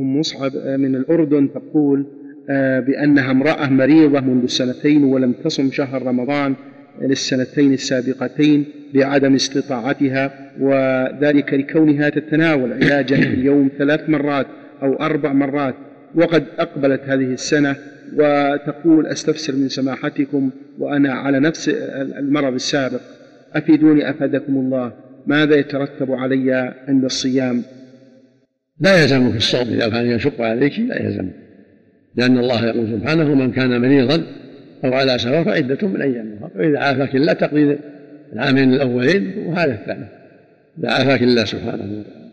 أم مصعب من الأردن تقول آه، بأنها امرأة مريضة منذ سنتين ولم تصم شهر رمضان للسنتين السابقتين بعدم استطاعتها وذلك لكونها تتناول علاجا في اليوم ثلاث مرات أو أربع مرات وقد أقبلت هذه السنة وتقول أستفسر من سماحتكم وأنا على نفس المرض السابق. أفيدوني أفادكم الله. ماذا يترتب علي عند الصيام؟ لا يلزمك الصوم إذا كان يشق عليك لا يلزم. لأن الله يقول سبحانه من كان مريضا أو على سفر فعدة من أيام أخرى. وإذا عافاك الله تقضي العامين الأولين وهذا الثاني. إذا عافاك الله سبحانه. وتعالى